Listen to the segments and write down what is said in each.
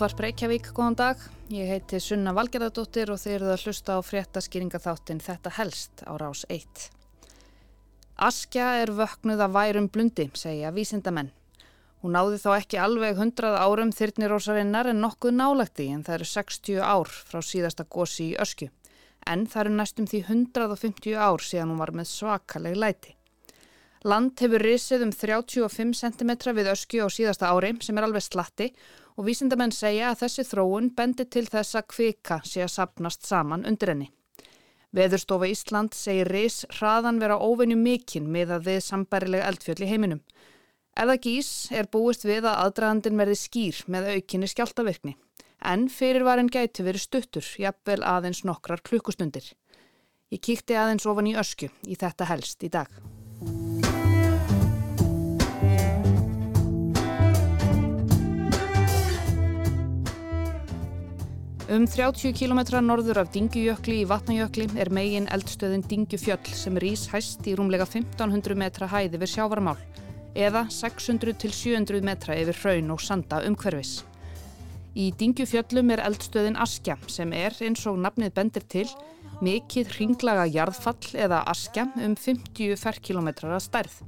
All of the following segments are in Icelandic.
Útvarp Reykjavík, góðan dag. Ég heiti Sunna Valgerðardóttir og þeir eru að hlusta á fréttaskýringaþáttin Þetta helst á rás 1. Askja er vöknuð af værum blundi, segja vísindamenn. Hún náði þá ekki alveg 100 árum þyrnirósarinnar en nokkuð nálagti en það eru 60 ár frá síðasta gósi í öskju. En það eru næstum því 150 ár síðan hún var með svakaleg læti. Land hefur risið um 35 cm við öskju á síðasta ári sem er alveg slatti og vísindamenn segja að þessi þróun bendi til þess að kvika sé að sapnast saman undir henni. Veðurstofa Ísland segir reys hraðan vera óvenju mikinn með að við sambærilega eldfjöld í heiminum. Ef það gís er búist við að aðdraðandin verði skýr með aukinni skjáltavirkni. En fyrirvarin gæti verið stuttur, jafnvel aðeins nokkrar klukkustundir. Ég kíkti aðeins ofan í ösku í þetta helst í dag. Um 30 km norður af Dingjujökli í Vatnajökli er megin eldstöðin Dingjufjöll sem rýs hæst í rúmlega 1500 metra hæði við sjávarmál eða 600 til 700 metra yfir hraun og sanda umhverfis. Í Dingjufjöllum er eldstöðin Askja sem er eins og nafnið bendir til mikið ringlaga jarðfall eða Askja um 50 ferkilometrar að stærð.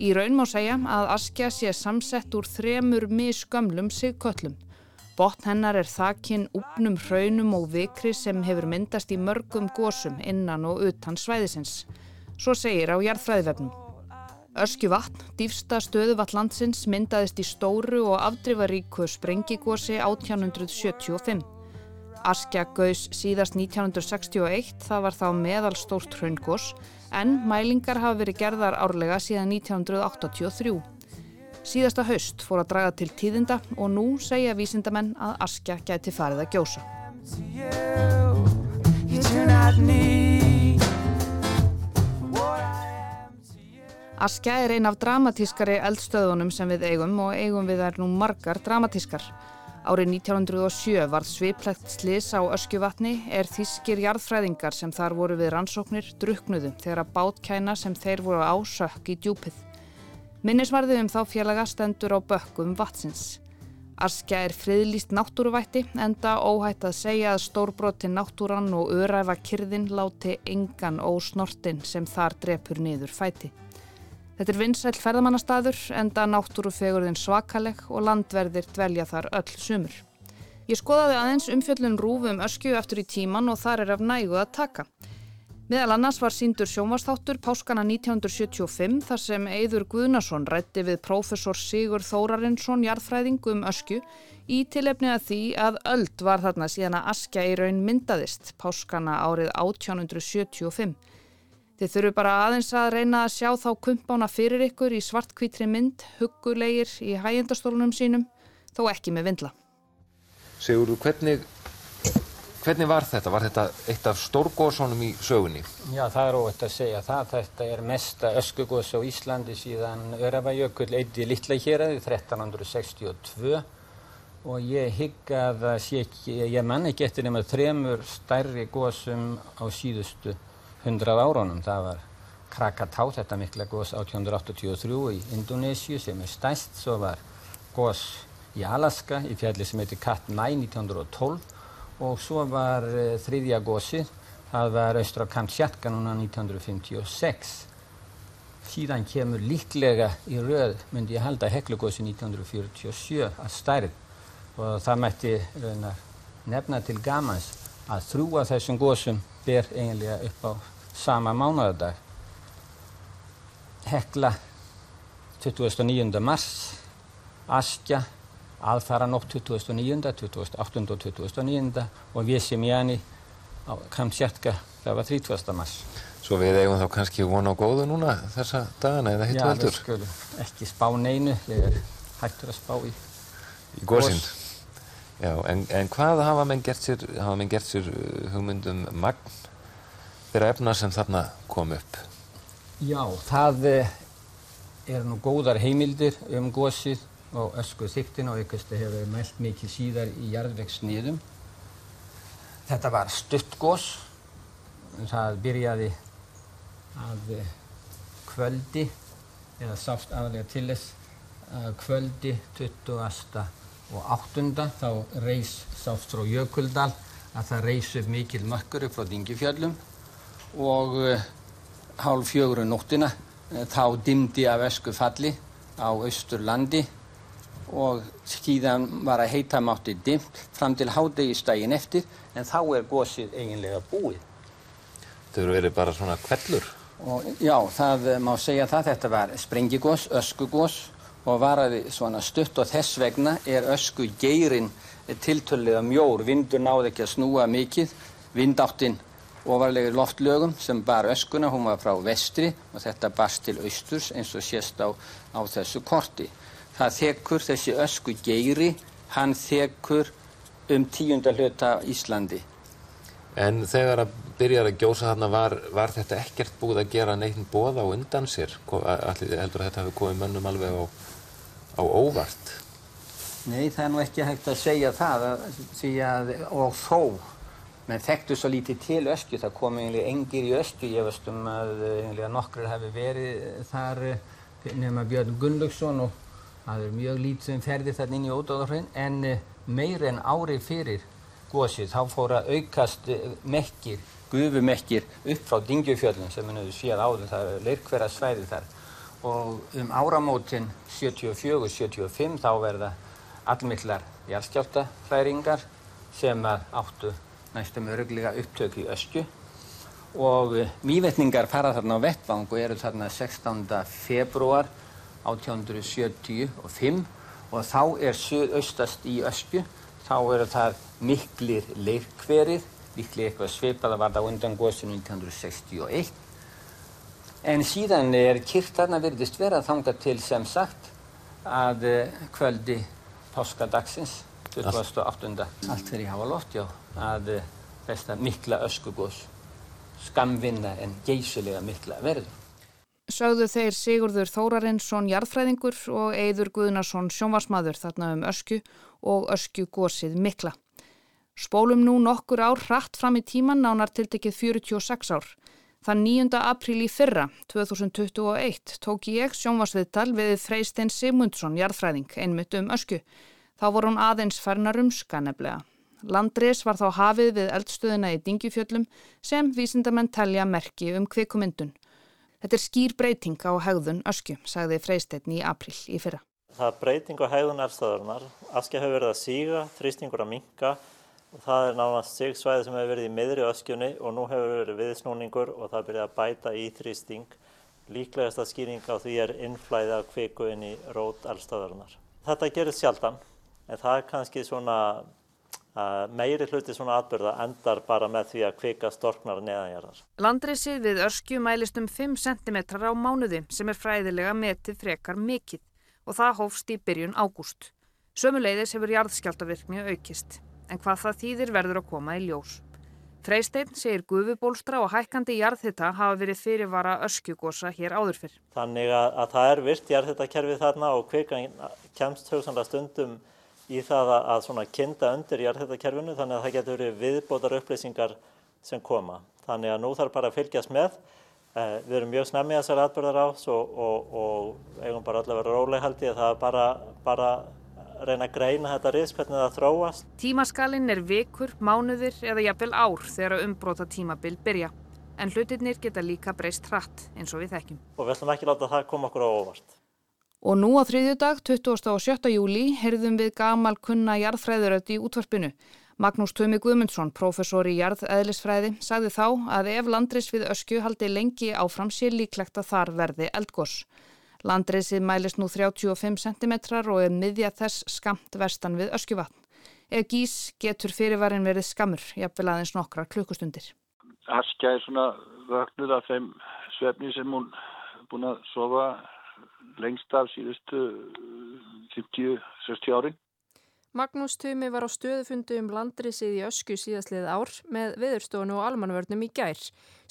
Í raun má segja að Askja sé samsett úr þremur misgömlum sigköllum Botn hennar er þakkinn úpnum hraunum og vikri sem hefur myndast í mörgum gósum innan og utan svæðisins. Svo segir á jarðfræðivefnum. Öskju vatn, dýfsta stöðuvatt landsins, myndaðist í stóru og afdrifaríku sprengigósi 1875. Askja gaus síðast 1961, það var þá meðalstórt hraungós, en mælingar hafa verið gerðar árlega síðan 1983. Síðasta haust fór að draga til tíðinda og nú segja vísindamenn að askja gæti farið að gjósa. Askja er ein af dramatískari eldstöðunum sem við eigum og eigum við er nú margar dramatískar. Árið 1907 var sviplegt slis á öskjuvatni er þískir jarðfræðingar sem þar voru við rannsóknir druknuðu þegar að bátkæna sem þeir voru á sökk í djúpið. Minnisvarðið um þá félaga stendur á bökkum vatsins. Askja er friðlýst náttúruvætti enda óhætt að segja að stórbrotin náttúran og öræfa kyrðin láti engan ósnortin sem þar drepur niður fæti. Þetta er vinsæl ferðamannastaður enda náttúrufegurðin svakaleg og landverðir dvelja þar öll sumur. Ég skoðaði aðeins umfjöllun rúfum öskju eftir í tíman og þar er af nægu að taka. Meðal annars var síndur sjónvastáttur páskana 1975 þar sem Eður Guðnason rætti við prófessor Sigur Þórarinsson jarðfræðingu um ösku í tilefni að því að öld var þarna síðan að askja í raun myndaðist páskana árið 1875. Þið þurfu bara aðeins að reyna að sjá þá kumpána fyrir ykkur í svartkvítri mynd, huggulegir í hægjendastólunum sínum, þó ekki með vindla. Sigurðu, hvernig Hvernig var þetta? Var þetta eitt af stórgóðsónum í sögunni? Já, það er óvægt að segja það. Þetta er mesta öskugós á Íslandi síðan Örafajökull eitti litla héræði 1362 og ég hygg að ekki, ég manni getur nema þremur stærri góðsum á síðustu hundrað árunum. Það var Krakatá, þetta mikla gós 1883 í Indonésiu sem er stæst, svo var gós í Alaska í fjalli sem heitir Katmai 1912 og svo var uh, þriðja gósið, það var austra Kamtsjatka núna 1956. Síðan kemur líklega í rauð, myndi ég halda, heklugósi 1947 að stærð og það mætti raunar nefna til gamans að þrjúa þessum gósum ber eiginlega upp á sama mánuðardag. Hekla 29. mars, Askja aðfara nótt 2009, 2008 og 2009 og við sem Jani á Kamsjatka það var 30. mars. Svo við eigum þá kannski vona á góðu núna þessa dagana eða hittu veldur? Já, við skulum ekki spá neinu, ég er hættur að spá í Í góðsinn? Já, en, en hvað hafa menn gert sér, hafa menn gert sér uh, hugmyndum magn þeirra efna sem þarna kom upp? Já, það eh, er nú góðar heimildir um góðsið og ösku þyktin og ykkurstu hefur mælt mikið síðar í jarðvegsniðum. Þetta var stuttgós. Það byrjaði að kvöldi, eða sást aðlega til þess, kvöldi 20. og áttunda þá reys sást frá Jökuldal að það reys upp mikil mökkur upp frá Dingifjöllum og uh, hálf fjögur um nóttina uh, þá dimdi af ösku falli á Östurlandi og skíðan var að heita mátti dimt fram til hádegistægin eftir en þá er gósið eiginlega búið. Þau eru verið bara svona kvellur? Og, já, það má segja það. Þetta var sprengigós, öskugós og varaði svona stutt og þess vegna er ösku geirin tiltölulega mjór. Vindur náði ekki að snúa mikið. Vindáttinn ofarlegur loftlögum sem bar öskuna, hún var frá vestri og þetta barst til austurs eins og sést á, á þessu korti. Það þekkur þessi ösku geiri, hann þekkur um tíunda hluta Íslandi. En þegar að byrjar að gjósa þarna var, var þetta ekkert búið að gera neitt bóða á undan sér? Allir heldur að þetta hefði komið mönnum alveg á, á óvart? Nei, það er nú ekki hægt að segja það að, að, og þó menn þekktu svo lítið til öskju, það kom eiginlega engir í öskju, ég veist um að eiginlega nokkur hefði verið þar nema Björn Gunnlaugsson og það er mjög lítið sem ferði þarna inn í ódáðarhraun en meir en ári fyrir gósið þá fór að aukast eh, mekkir, gufumekkir upp frá Dingjufjöllum sem við séum áður, það er leirkverða svæði þar og um áramótin 74-75 þá verða allmillar jarðskjáltaflæringar sem áttu næstum öruglega upptök í öskju og eh, mývetningar fara þarna á vettvang og eru þarna 16. februar 1875 og þá er söðaustast í öskju þá eru það miklir leirkverið, líklega eitthvað svipað að varða undan góðsum 1961. En síðan er kyrktarna verðist vera þangað til sem sagt að eh, kvöldi páskadagsins, 28. allt fyrir hafa lótt, já, að eh, þetta mikla öskugós skamvinna en geysilega mikla verður. Sögðu þeir Sigurður Þórarinsson jarðfræðingur og Eidur Guðnarsson sjónvarsmaður þarna um ösku og ösku gósið mikla. Spólum nú nokkur ár hratt fram í tíman nánar tiltekið 46 ár. Þann 9. apríl í fyrra, 2021, tók ég sjónvarsviðtal við Freystein Simundsson, jarðfræðing, einmitt um ösku. Þá voru hún aðeins færnar um skaneflega. Landris var þá hafið við eldstöðuna í Dingifjöllum sem vísindamenn telja merki um kvikumyndun. Þetta er skýr breyting á hegðun ösku, sagði Freystein í apríl í fyrra. Það er breyting á hegðun eldstöðunar. Askja hefur verið að síga, þrýstingur að minka og það er nánast sigsvæði sem hefur verið í miðri öskjunni og nú hefur verið viðsnúningur og það byrjaði að bæta í þrýsting. Líklegast að skýring á því er innflæði af kviku inn í rót eldstöðunar. Þetta gerist sjaldan en það er kannski svona Uh, meiri hluti svona atbyrða endar bara með því að kvika storknar neðanjarðar. Landrisið við öskju mælist um 5 cm á mánuði sem er fræðilega metið frekar mikill og það hófst í byrjun ágúst. Sömuleiðis hefur jarðskjáltavirkni aukist en hvað það þýðir verður að koma í ljós. Freysteinn segir gufubólstra og hækkandi jarðhitta hafa verið fyrirvara öskjugosa hér áður fyrr. Þannig að, að það er virt jarðhittakerfið þarna og kvikan kemst hugsanlega stundum í það að, að svona kinda undir jarðhættakerfinu þannig að það getur verið viðbótar upplýsingar sem koma. Þannig að nú þarf bara að fylgjast með. Eh, við erum mjög snemmið þessar atbyrðar á og, og, og eigum bara allavega að róleg held ég að það er bara, bara reyna að greina þetta risk hvernig það þróast. Tímaskalinn er vikur, mánuðir eða jafnvel ár þegar umbróta tímabil byrja. En hlutirnir geta líka breyst hratt eins og við þekkjum. Og við ætlum ekki láta það koma okkur á óvart. Og nú á þriðjudag, 27. júli, heyrðum við gamal kunna jarðfræðuröld í útvarpinu. Magnús Tumi Guðmundsson, professor í jarðeðlisfræði, sagði þá að ef landris við öskju haldi lengi áfram sér líklegt að þar verði eldgós. Landrisið mælist nú 35 cm og er miðja þess skamt vestan við öskjuvatn. Ef gís getur fyrirvarin verið skamur, jafnvel aðeins nokkra klukkustundir. Askja er svona vögnuð af þeim svefni sem hún búin að sofa lengst af síðustu 50-60 uh, árin. Magnús Tumi var á stöðufundu um landrisið í ösku síðastlið ár með viðurstofun og almanvörnum í gær.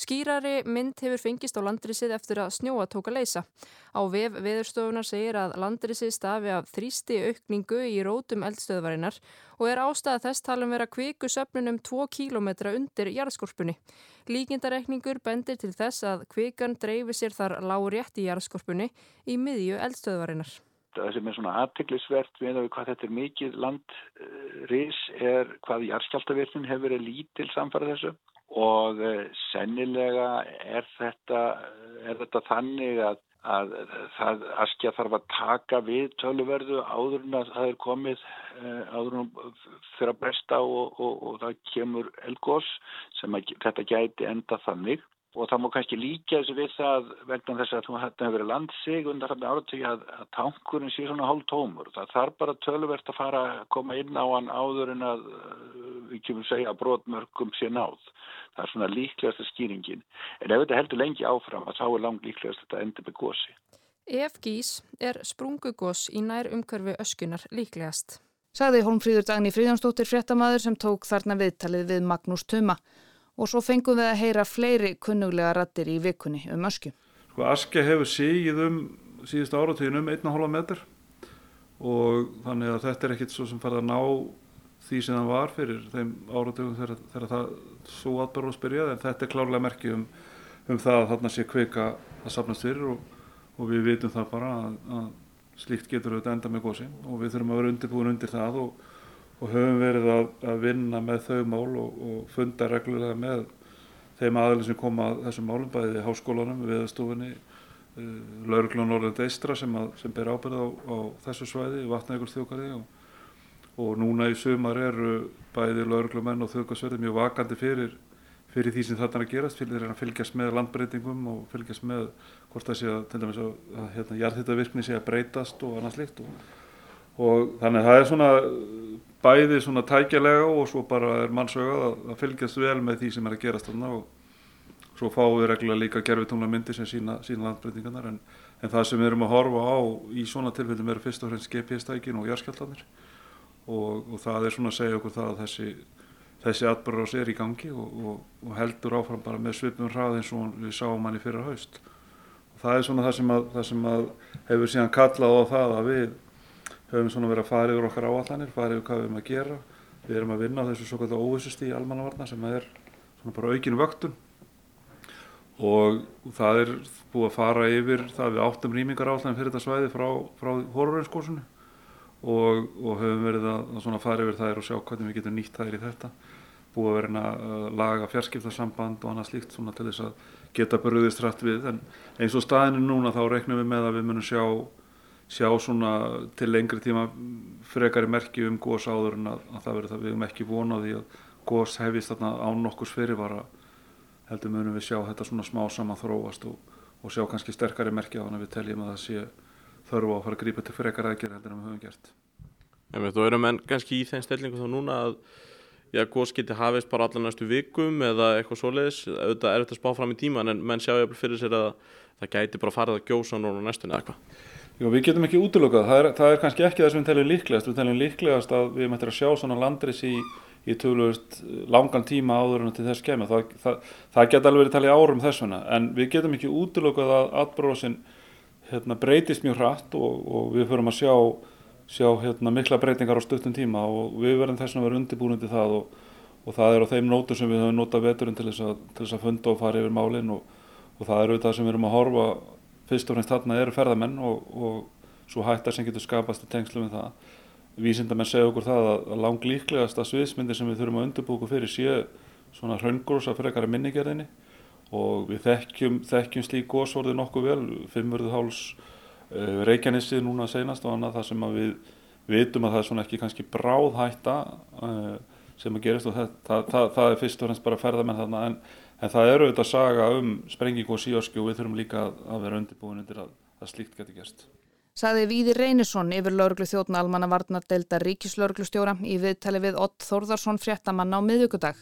Skýrari mynd hefur fengist á landrisið eftir að snjóa tóka leysa. Á vef viðurstofunar segir að landrisið stafi af þrýsti aukningu í rótum eldstöðvarinnar og er ástæða þess talum vera kviku söpnunum 2 km undir jarðskorpunni. Líkindarekningur bendir til þess að kvikan dreifi sér þar lág rétt í jarðskorpunni í miðju eldstöðvarinnar. Það sem er svona aðteglisvert við að hvað þetta er mikið landris er hvað jarðskjáltavirknin hefur verið lítil samfara þessu. Og eh, sennilega er þetta, er þetta þannig að, að það askja þarf að taka við töluverðu áður en að það er komið eh, áður en fyrir að bresta og, og, og það kemur elgós sem að, þetta gæti enda þannig og það má kannski líka þessu við það vegna þess að þú hætti að vera landsig undan þarna áratöki að, að tankurinn sé svona hálf tómur. Það þarf bara tölverst að fara að koma inn á hann áður en að við kemum segja að brotmörgum sé náð. Það er svona líklegasta skýringin. En ef þetta heldur lengi áfram að þá er langt líklegast að þetta endur með gósi. Ef gís er sprungugós í nær umkörfi öskunar líklegast. Sagði Holmfríður Dagni Fríðansdóttir fréttamaður sem tók þarna viðtalið við Magnús Tuma og svo fengum við að heyra fleiri kunnuglega rattir í vikunni um öskju. Sko askja hefur síð um síðust áratíðin um 1,5 metr og þannig að þetta er ekkit svo sem farið að ná því sem það var fyrir þeim áratíðum þegar, þegar það svo atbörðum spyrjaði en þetta er klárlega merkið um, um það að þarna sé kvika að sapnast fyrir og, og við vitum það bara að, að slíkt getur auðvitað enda með gósi og við þurfum að vera undirbúin undir það og og höfum verið að, að vinna með þau mál og, og funda reglulega með þeim aðeins sem koma að þessum málum, bæðið háskólanum, viðstofinni, uh, eh, lauruglun Norðand Eistra sem, að, sem ber ábyrð á, á þessu svæði, vatnægur þjókari og, og núna í sumar eru bæðið lauruglumenn og þjókarsverði mjög vakandi fyrir, fyrir því sem þarna er að gerast, fyrir að fylgjast með landbreytingum og fylgjast með hvort það sé að, til dæmis að hérna, jarðhittavirkni sé að breytast og annað slikt og, og þannig að það er svona bæði svona tækjalega og svo bara er mannsögað að, að fylgjast vel með því sem er að gerast þarna og svo fáum við reglulega líka gerfitungla myndir sem sína, sína landbreytingarnar. En, en það sem við erum að horfa á í svona tilfellum eru fyrst og fremst GPS-tækin og járskjáltanir og, og það er svona að segja okkur það að þessi, þessi atbyrðarás er í gangi og, og, og heldur áfram bara með svipnum hrað eins og við sáum hann í fyrra haust. Og það er svona það sem, að, það sem hefur síðan kallað á það að við höfum svona verið að fara yfir okkar áallanir, fara yfir hvað við erum að gera. Við erum að vinna á þessu svo kallar óvissust í almannavarna sem er svona bara aukinu vöktun og það er búið að fara yfir það við áttum rýmingar áallanir fyrir þetta svæði frá, frá horroreinskórsunu og, og höfum verið að, að fara yfir þær og sjá hvernig við getum nýtt þær í þetta. Búið að vera að laga fjarskiptarsamband og annað slíkt svona til þess að geta bröðist rætt við en eins og staðinu núna þá reiknum við með að við munum sjá sjá svona til lengri tíma frekari merki um gós áður en að, að það verður það við hefum ekki vonað í að gós hefist þarna án nokkus fyrirvara heldur munum við sjá þetta svona smá saman þróast og, og sjá kannski sterkari merki á þannig að við teljum að það sé þörfu á að fara að grípa til frekari aðgerð heldur en við höfum gert. En þú erum enn kannski í þeim stellingu þá núna að já, gós geti hafist bara allar næstu vikum eða eitthvað svoleiðis, auðvitað er þetta spá fram í tíman en menn sjá ég að það gæti bara farið að gjósa núna næstunni eitthvað. Jú, við getum ekki útlökað, það. Það er kannski ekki það sem við teljum líklegast, við teljum líklegast að við mættum að sjá svona landris í, í tölvöld langan tíma áður en til þess kemur, það, það, það geta alveg verið talið árum þessuna, en við getum ekki útlökað að atbróðsinn hérna, breytist mjög hratt og, og við förum að sjá, sjá hérna, mikla breytingar á stuttum tíma og við verðum þess að vera undirbúin til það og, og það er á þeim nótur sem við höfum notað veturinn til þess að, til þess að funda og fara yfir málinn og, og það eru það sem við erum að horfa fyrst og fremst þarna eru ferðamenn og, og svo hættar sem getur skapast í tengslu með það. Vísindamenn segja okkur það að, að lang líklegasta sviðsmyndir sem við þurfum að undirbúku fyrir séu svona hraungrósa frekar að minnigerðinni og við þekkjum, þekkjum slík góðsvorði nokkuð vel, Fimmurðuháls, uh, Reykjanessið núna senast og annað það sem við vitum að það er svona ekki kannski bráð hætta uh, sem að gerist og það, það, það, það er fyrst og fremst bara ferðamenn þarna en En það eru auðvitað að saga um sprenging og síorski og við þurfum líka að vera undirbúin undir að, að slíkt geti gerst. Saði Víði Reynisson yfir lauruglu þjóðna almanna varnardelda ríkislauruglustjóra í viðtali við Ott Þórðarsson fréttamann á miðugudag.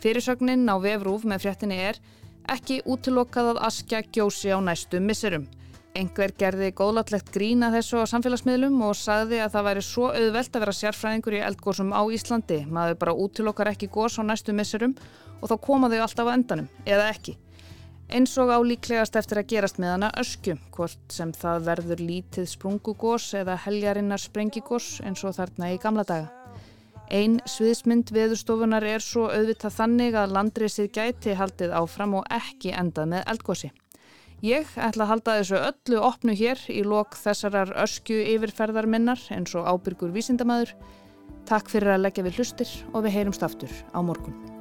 Fyrirsögnin á vefrúf með fréttinni er ekki útilokkað að askja gjósi á næstu misserum. Engver gerði góðlátlegt grína þessu á samfélagsmiðlum og sagði að það væri svo auðvelt að vera sérfræðingur í eldgósum á Íslandi. Maður bara útilokkar ekki gós á næstu misserum og þá koma þau alltaf á endanum, eða ekki. Eins og álíklegast eftir að gerast með hana öskju, hvort sem það verður lítið sprungugós eða heljarinnar sprengigós eins og þarna í gamla daga. Einn sviðsmynd veðurstofunar er svo auðvitað þannig að landriðsið gæti haldið áfram og ekki endað með eldgósi. Ég ætla að halda þessu öllu opnu hér í lok þessarar öskju yfirferðar minnar eins og ábyrgur vísindamæður. Takk fyrir að leggja við hlustir og við heyrumst aftur á morgun.